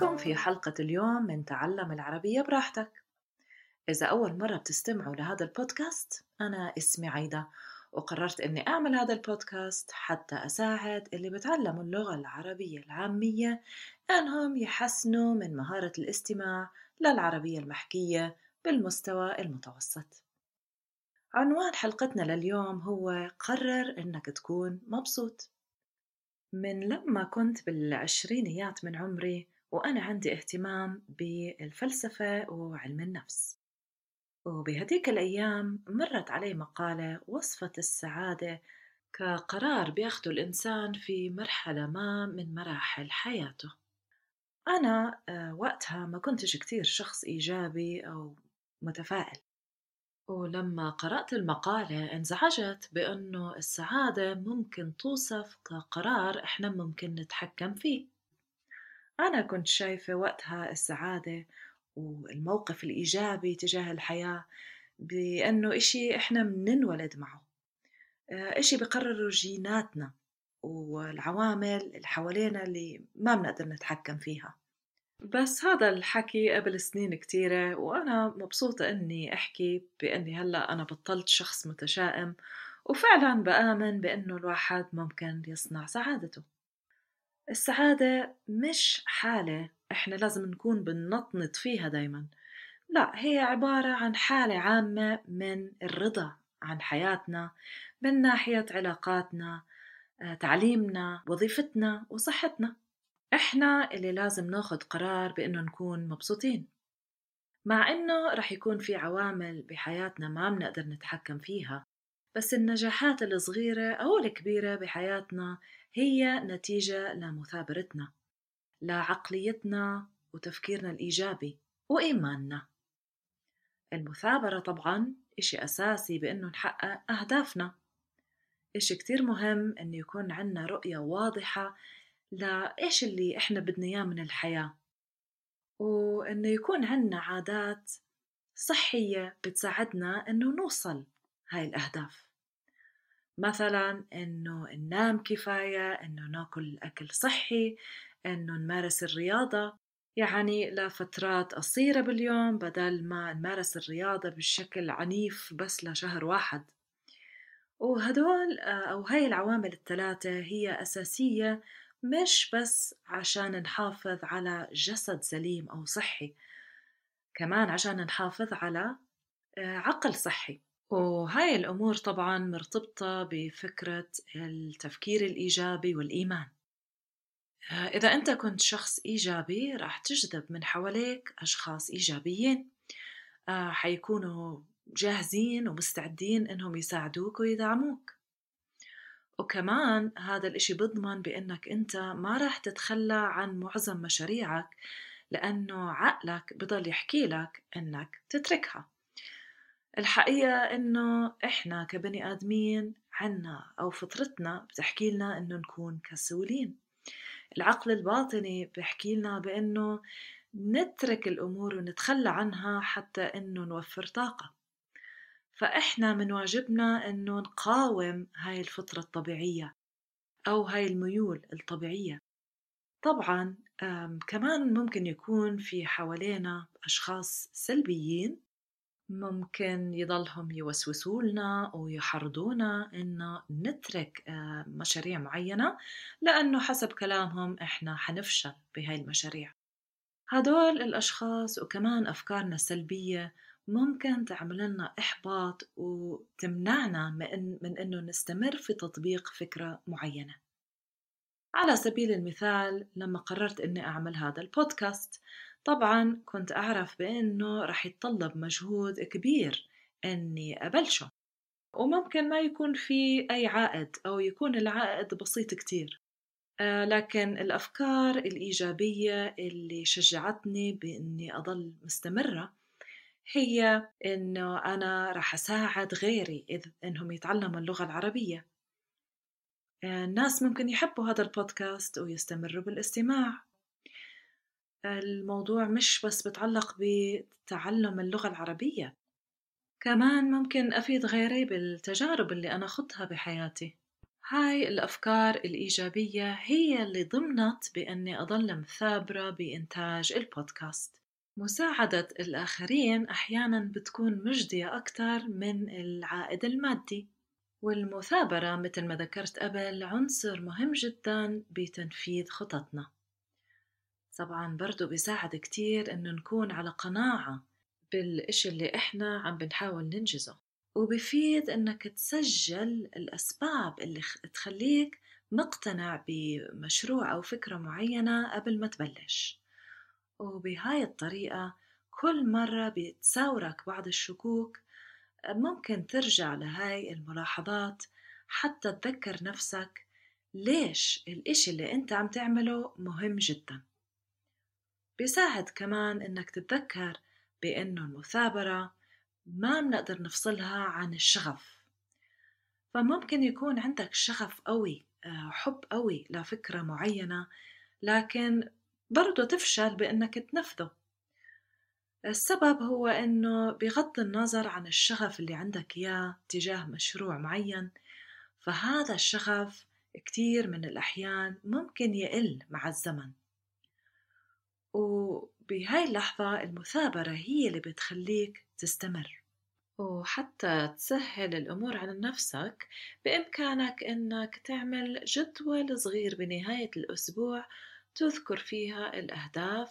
بكم في حلقة اليوم من تعلم العربية براحتك. إذا أول مرة بتستمعوا لهذا البودكاست أنا اسمي عايدة وقررت أني أعمل هذا البودكاست حتى أساعد اللي بتعلموا اللغة العربية العامية أنهم يحسنوا من مهارة الاستماع للعربية المحكية بالمستوى المتوسط. عنوان حلقتنا لليوم هو قرر أنك تكون مبسوط. من لما كنت بالعشرينيات من عمري وأنا عندي اهتمام بالفلسفة وعلم النفس. وبهديك الأيام مرت علي مقالة وصفت السعادة كقرار بياخده الإنسان في مرحلة ما من مراحل حياته. أنا آه، وقتها ما كنتش كتير شخص إيجابي أو متفائل. ولما قرأت المقالة انزعجت بأنه السعادة ممكن توصف كقرار إحنا ممكن نتحكم فيه. أنا كنت شايفة وقتها السعادة والموقف الإيجابي تجاه الحياة بأنه إشي إحنا مننولد معه. آه، إشي بقرره جيناتنا والعوامل اللي حوالينا اللي ما بنقدر نتحكم فيها. بس هذا الحكي قبل سنين كتيرة وأنا مبسوطة إني أحكي بإني هلأ أنا بطلت شخص متشائم وفعلا بآمن بإنه الواحد ممكن يصنع سعادته. السعادة مش حالة إحنا لازم نكون بننطنط فيها دايما. لا هي عبارة عن حالة عامة من الرضا عن حياتنا من ناحية علاقاتنا آه، تعليمنا وظيفتنا وصحتنا. إحنا اللي لازم ناخد قرار بإنه نكون مبسوطين. مع إنه رح يكون في عوامل بحياتنا ما بنقدر نتحكم فيها بس النجاحات الصغيرة أو الكبيرة بحياتنا هي نتيجة لمثابرتنا لعقليتنا وتفكيرنا الإيجابي وإيماننا. المثابرة طبعا إشي أساسي بإنه نحقق أهدافنا. إشي كتير مهم إنه يكون عنا رؤية واضحة لإيش اللي إحنا بدنا إياه من الحياة. وإنه يكون عنا عادات صحية بتساعدنا إنه نوصل هاي الأهداف. مثلا إنه ننام كفاية إنه ناكل أكل صحي إنه نمارس الرياضة. يعني لفترات قصيرة باليوم بدل ما نمارس الرياضة بشكل عنيف بس لشهر واحد. وهدول أو هاي العوامل الثلاثة هي أساسية مش بس عشان نحافظ على جسد سليم أو صحي كمان عشان نحافظ على آه، عقل صحي. وهاي الأمور طبعا مرتبطة بفكرة التفكير الإيجابي والإيمان. إذا أنت كنت شخص إيجابي راح تجذب من حواليك أشخاص إيجابيين. آه، حيكونوا جاهزين ومستعدين إنهم يساعدوك ويدعموك. وكمان هذا الإشي بضمن بأنك أنت ما راح تتخلى عن معظم مشاريعك لأنه عقلك بضل يحكي لك أنك تتركها. الحقيقة إنه إحنا كبني آدمين عنا أو فطرتنا بتحكي لنا إنه نكون كسولين. العقل الباطني بيحكي لنا بإنه نترك الأمور ونتخلى عنها حتى إنه نوفر طاقة. فإحنا من واجبنا إنه نقاوم هاي الفطرة الطبيعية أو هاي الميول الطبيعية. طبعا كمان ممكن يكون في حوالينا أشخاص سلبيين ممكن يضلهم يوسوسوا لنا ويحرضونا إنه نترك مشاريع معينة لأنه حسب كلامهم إحنا حنفشل بهاي المشاريع. هدول الأشخاص وكمان أفكارنا السلبية ممكن تعمل لنا إحباط وتمنعنا من, من إنه نستمر في تطبيق فكرة معينة. على سبيل المثال لما قررت إني أعمل هذا البودكاست طبعا كنت أعرف بأنه رح يتطلب مجهود كبير إني أبلشه وممكن ما يكون في أي عائد أو يكون العائد بسيط كتير. آه، لكن الأفكار الإيجابية اللي شجعتني بإني أضل مستمرة هي إنه أنا راح أساعد غيري إذ إنهم يتعلموا اللغة العربية. الناس ممكن يحبوا هذا البودكاست ويستمروا بالاستماع. الموضوع مش بس بتعلق بتعلم اللغة العربية كمان ممكن أفيد غيري بالتجارب اللي أنا خضتها بحياتي. هاي الأفكار الإيجابية هي اللي ضمنت بأني أضل مثابرة بإنتاج البودكاست. مساعدة الآخرين أحيانا بتكون مجدية أكثر من العائد المادي والمثابرة مثل ما ذكرت قبل عنصر مهم جدا بتنفيذ خططنا. طبعا برضو بيساعد كتير إنه نكون على قناعة بالإشي اللي إحنا عم بنحاول ننجزه. وبفيد إنك تسجل الأسباب اللي تخليك مقتنع بمشروع أو فكرة معينة قبل ما تبلش. وبهاي الطريقة كل مرة بتساورك بعض الشكوك ممكن ترجع لهاي الملاحظات حتى تذكر نفسك ليش الإشي اللي أنت عم تعمله مهم جدا. بيساعد كمان إنك تتذكر بإنه المثابرة ما بنقدر نفصلها عن الشغف. فممكن يكون عندك شغف قوي آه، حب قوي لفكرة معينة لكن برضو تفشل بأنك تنفذه. السبب هو أنه بغض النظر عن الشغف اللي عندك إياه تجاه مشروع معين فهذا الشغف كتير من الأحيان ممكن يقل مع الزمن. وبهاي اللحظة المثابرة هي اللي بتخليك تستمر. وحتى تسهل الأمور على نفسك بإمكانك إنك تعمل جدول صغير بنهاية الأسبوع تذكر فيها الأهداف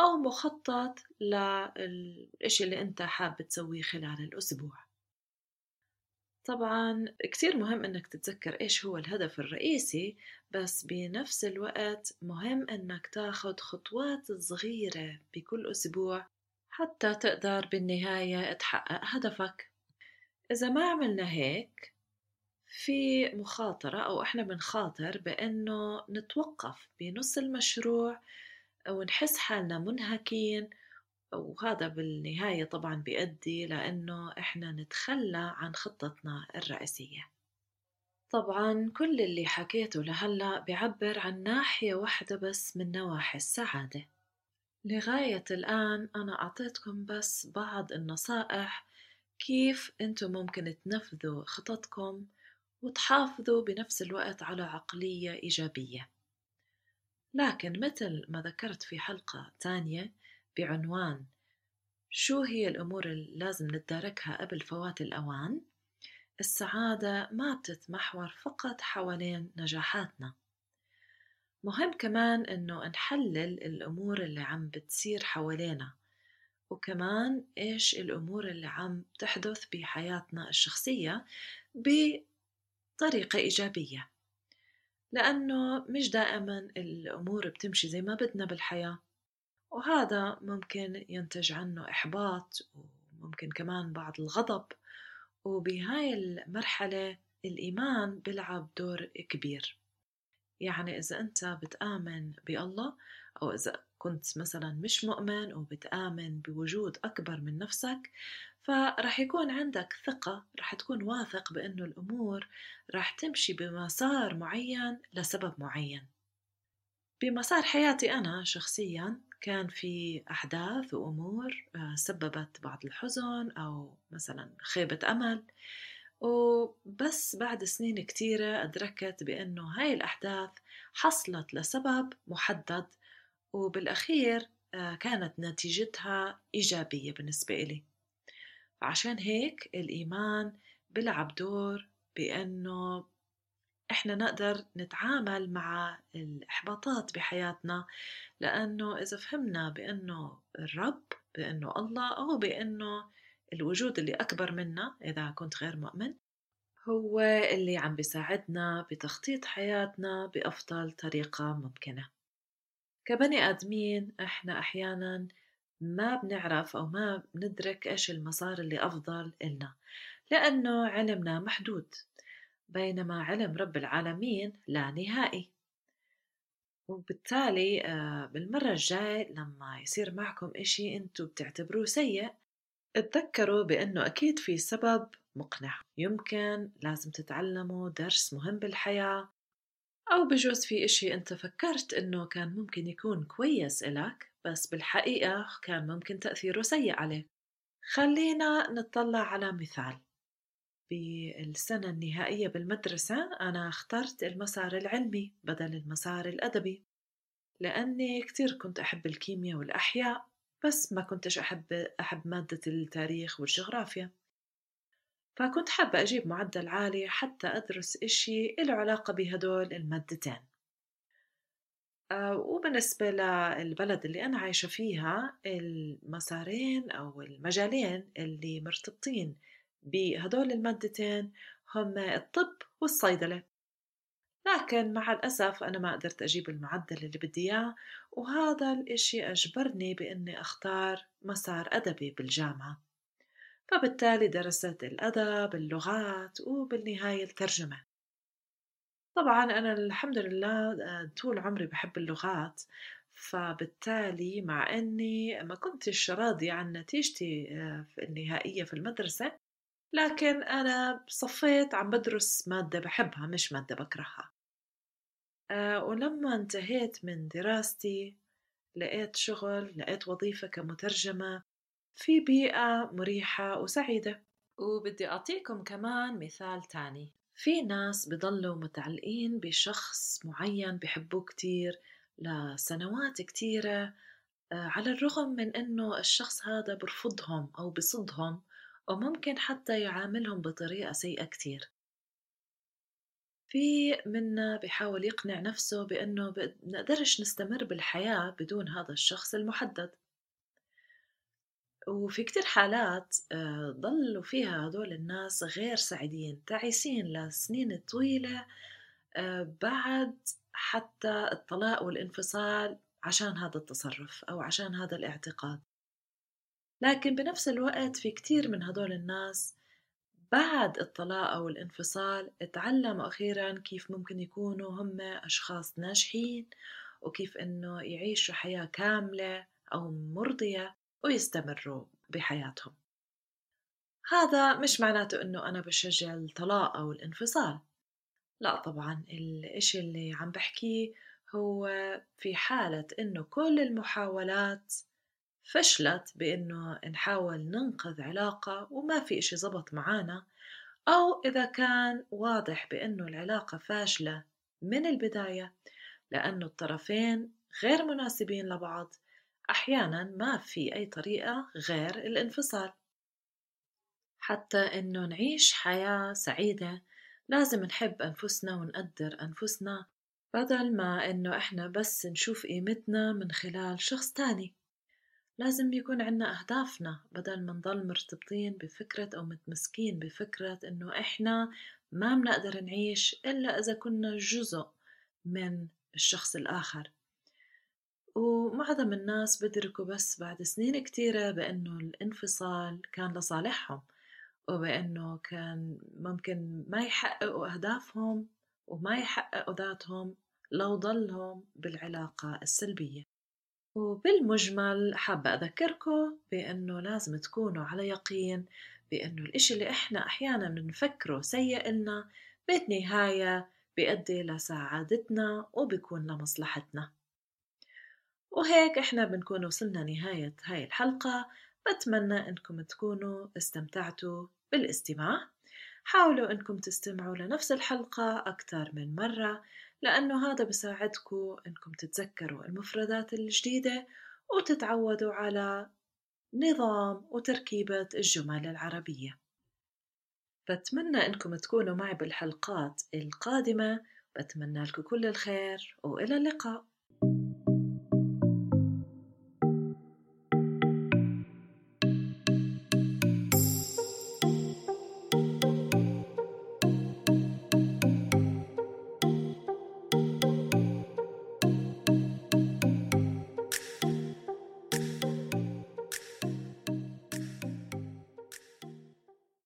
أو مخطط للإشي اللي أنت حاب تسويه خلال الأسبوع. طبعا كتير مهم إنك تتذكر إيش هو الهدف الرئيسي بس بنفس الوقت مهم إنك تاخد خطوات صغيرة بكل أسبوع حتى تقدر بالنهاية تحقق هدفك. إذا ما عملنا هيك في مخاطرة أو إحنا بنخاطر بأنه نتوقف بنص المشروع ونحس حالنا منهكين وهذا بالنهاية طبعا بيؤدي لأنه إحنا نتخلى عن خطتنا الرئيسية. طبعا كل اللي حكيته لهلأ بيعبر عن ناحية واحدة بس من نواحي السعادة. لغاية الآن أنا أعطيتكم بس بعض النصائح كيف أنتم ممكن تنفذوا خططكم وتحافظوا بنفس الوقت على عقلية إيجابية. لكن مثل ما ذكرت في حلقة تانية بعنوان شو هي الأمور اللي لازم نتداركها قبل فوات الأوان؟ السعادة ما بتتمحور فقط حوالين نجاحاتنا. مهم كمان إنه نحلل الأمور اللي عم بتصير حوالينا وكمان إيش الأمور اللي عم تحدث بحياتنا الشخصية بطريقة إيجابية. لأنه مش دائما الأمور بتمشي زي ما بدنا بالحياة. وهذا ممكن ينتج عنه إحباط وممكن كمان بعض الغضب. وبهاي المرحلة الإيمان بيلعب دور كبير. يعني إذا أنت بتآمن بالله أو إذا كنت مثلا مش مؤمن وبتآمن بوجود أكبر من نفسك فرح يكون عندك ثقة رح تكون واثق بأنه الأمور رح تمشي بمسار معين لسبب معين. بمسار حياتي أنا شخصيا كان في أحداث وأمور آه، سببت بعض الحزن أو مثلا خيبة أمل. وبس بعد سنين كتيرة أدركت بأنه هاي الأحداث حصلت لسبب محدد وبالأخير آه، كانت نتيجتها إيجابية بالنسبة إلي. فعشان هيك الإيمان بلعب دور بأنه إحنا نقدر نتعامل مع الإحباطات بحياتنا لأنه إذا فهمنا بأنه الرب بأنه الله أو بأنه الوجود اللي أكبر منا إذا كنت غير مؤمن هو اللي عم بيساعدنا بتخطيط حياتنا بأفضل طريقة ممكنة. كبني آدمين إحنا أحيانا ما بنعرف أو ما بندرك إيش المسار اللي أفضل إلنا لأنه علمنا محدود. بينما علم رب العالمين لا نهائي. وبالتالي آه، بالمرة الجاي لما يصير معكم إشي أنتو بتعتبروه سيء اتذكروا بأنه أكيد في سبب مقنع. يمكن لازم تتعلموا درس مهم بالحياة أو بجوز في إشي أنت فكرت إنه كان ممكن يكون كويس إلك بس بالحقيقة كان ممكن تأثيره سيء عليك. خلينا نطلع على مثال. بالسنة النهائية بالمدرسة أنا اخترت المسار العلمي بدل المسار الأدبي لأني كتير كنت أحب الكيمياء والأحياء بس ما كنتش أحب أحب مادة التاريخ والجغرافيا. فكنت حابة أجيب معدل عالي حتى أدرس إشي إله علاقة بهدول المادتين. آه، وبالنسبة للبلد اللي أنا عايشة فيها المسارين أو المجالين اللي مرتبطين بهدول المادتين هم الطب والصيدلة. لكن مع الأسف أنا ما قدرت أجيب المعدل اللي بدي إياه وهذا الإشي أجبرني بإني أختار مسار أدبي بالجامعة. فبالتالي درست الأدب اللغات وبالنهاية الترجمة. طبعا أنا الحمد لله آه، طول عمري بحب اللغات. فبالتالي مع أني ما كنتش راضية عن نتيجتي آه، النهائية في المدرسة لكن أنا صفيت عم بدرس مادة بحبها مش مادة بكرهها. آه، ولما انتهيت من دراستي لقيت شغل لقيت وظيفة كمترجمة في بيئة مريحة وسعيدة. وبدي أعطيكم كمان مثال تاني. في ناس بضلوا متعلقين بشخص معين بحبوه كتير لسنوات كتيرة آه، على الرغم من إنه الشخص هذا برفضهم أو بصدهم. وممكن حتى يعاملهم بطريقة سيئة كتير. في منا بيحاول يقنع نفسه بأنه بنقدرش نستمر بالحياة بدون هذا الشخص المحدد. وفي كتير حالات آه، ضلوا فيها هدول الناس غير سعيدين تعيسين لسنين طويلة آه، بعد حتى الطلاق والانفصال عشان هذا التصرف أو عشان هذا الاعتقاد. لكن بنفس الوقت في كتير من هدول الناس بعد الطلاق أو الانفصال تعلموا أخيرا كيف ممكن يكونوا هم أشخاص ناجحين وكيف إنه يعيشوا حياة كاملة أو مرضية ويستمروا بحياتهم. هذا مش معناته إنه أنا بشجع الطلاق أو الانفصال. لا طبعا الإشي اللي عم بحكيه هو في حالة إنه كل المحاولات فشلت بإنه نحاول ننقذ علاقة وما في إشي زبط معانا أو إذا كان واضح بإنه العلاقة فاشلة من البداية لأنه الطرفين غير مناسبين لبعض أحيانا ما في أي طريقة غير الانفصال. حتى إنه نعيش حياة سعيدة لازم نحب أنفسنا ونقدر أنفسنا بدل ما إنه إحنا بس نشوف قيمتنا من خلال شخص تاني. لازم يكون عنا أهدافنا بدل ما نضل مرتبطين بفكرة أو متمسكين بفكرة إنه إحنا ما بنقدر نعيش إلا إذا كنا جزء من الشخص الآخر. ومعظم الناس بدركوا بس بعد سنين كتيرة بأنه الانفصال كان لصالحهم وبأنه كان ممكن ما يحققوا أهدافهم وما يحققوا ذاتهم لو ضلهم بالعلاقة السلبية. وبالمجمل حابة أذكركم بأنه لازم تكونوا على يقين بأنه الإشي اللي إحنا أحيانا بنفكره سيء إلنا بالنهاية بيؤدي لسعادتنا وبيكون لمصلحتنا. وهيك إحنا بنكون وصلنا نهاية هاي الحلقة. بتمنى إنكم تكونوا استمتعتوا بالاستماع. حاولوا إنكم تستمعوا لنفس الحلقة أكثر من مرة. لأنه هذا بساعدكم إنكم تتذكروا المفردات الجديدة وتتعودوا على نظام وتركيبة الجمل العربية. بتمنى إنكم تكونوا معي بالحلقات القادمة. بتمنى لكم كل الخير وإلى اللقاء.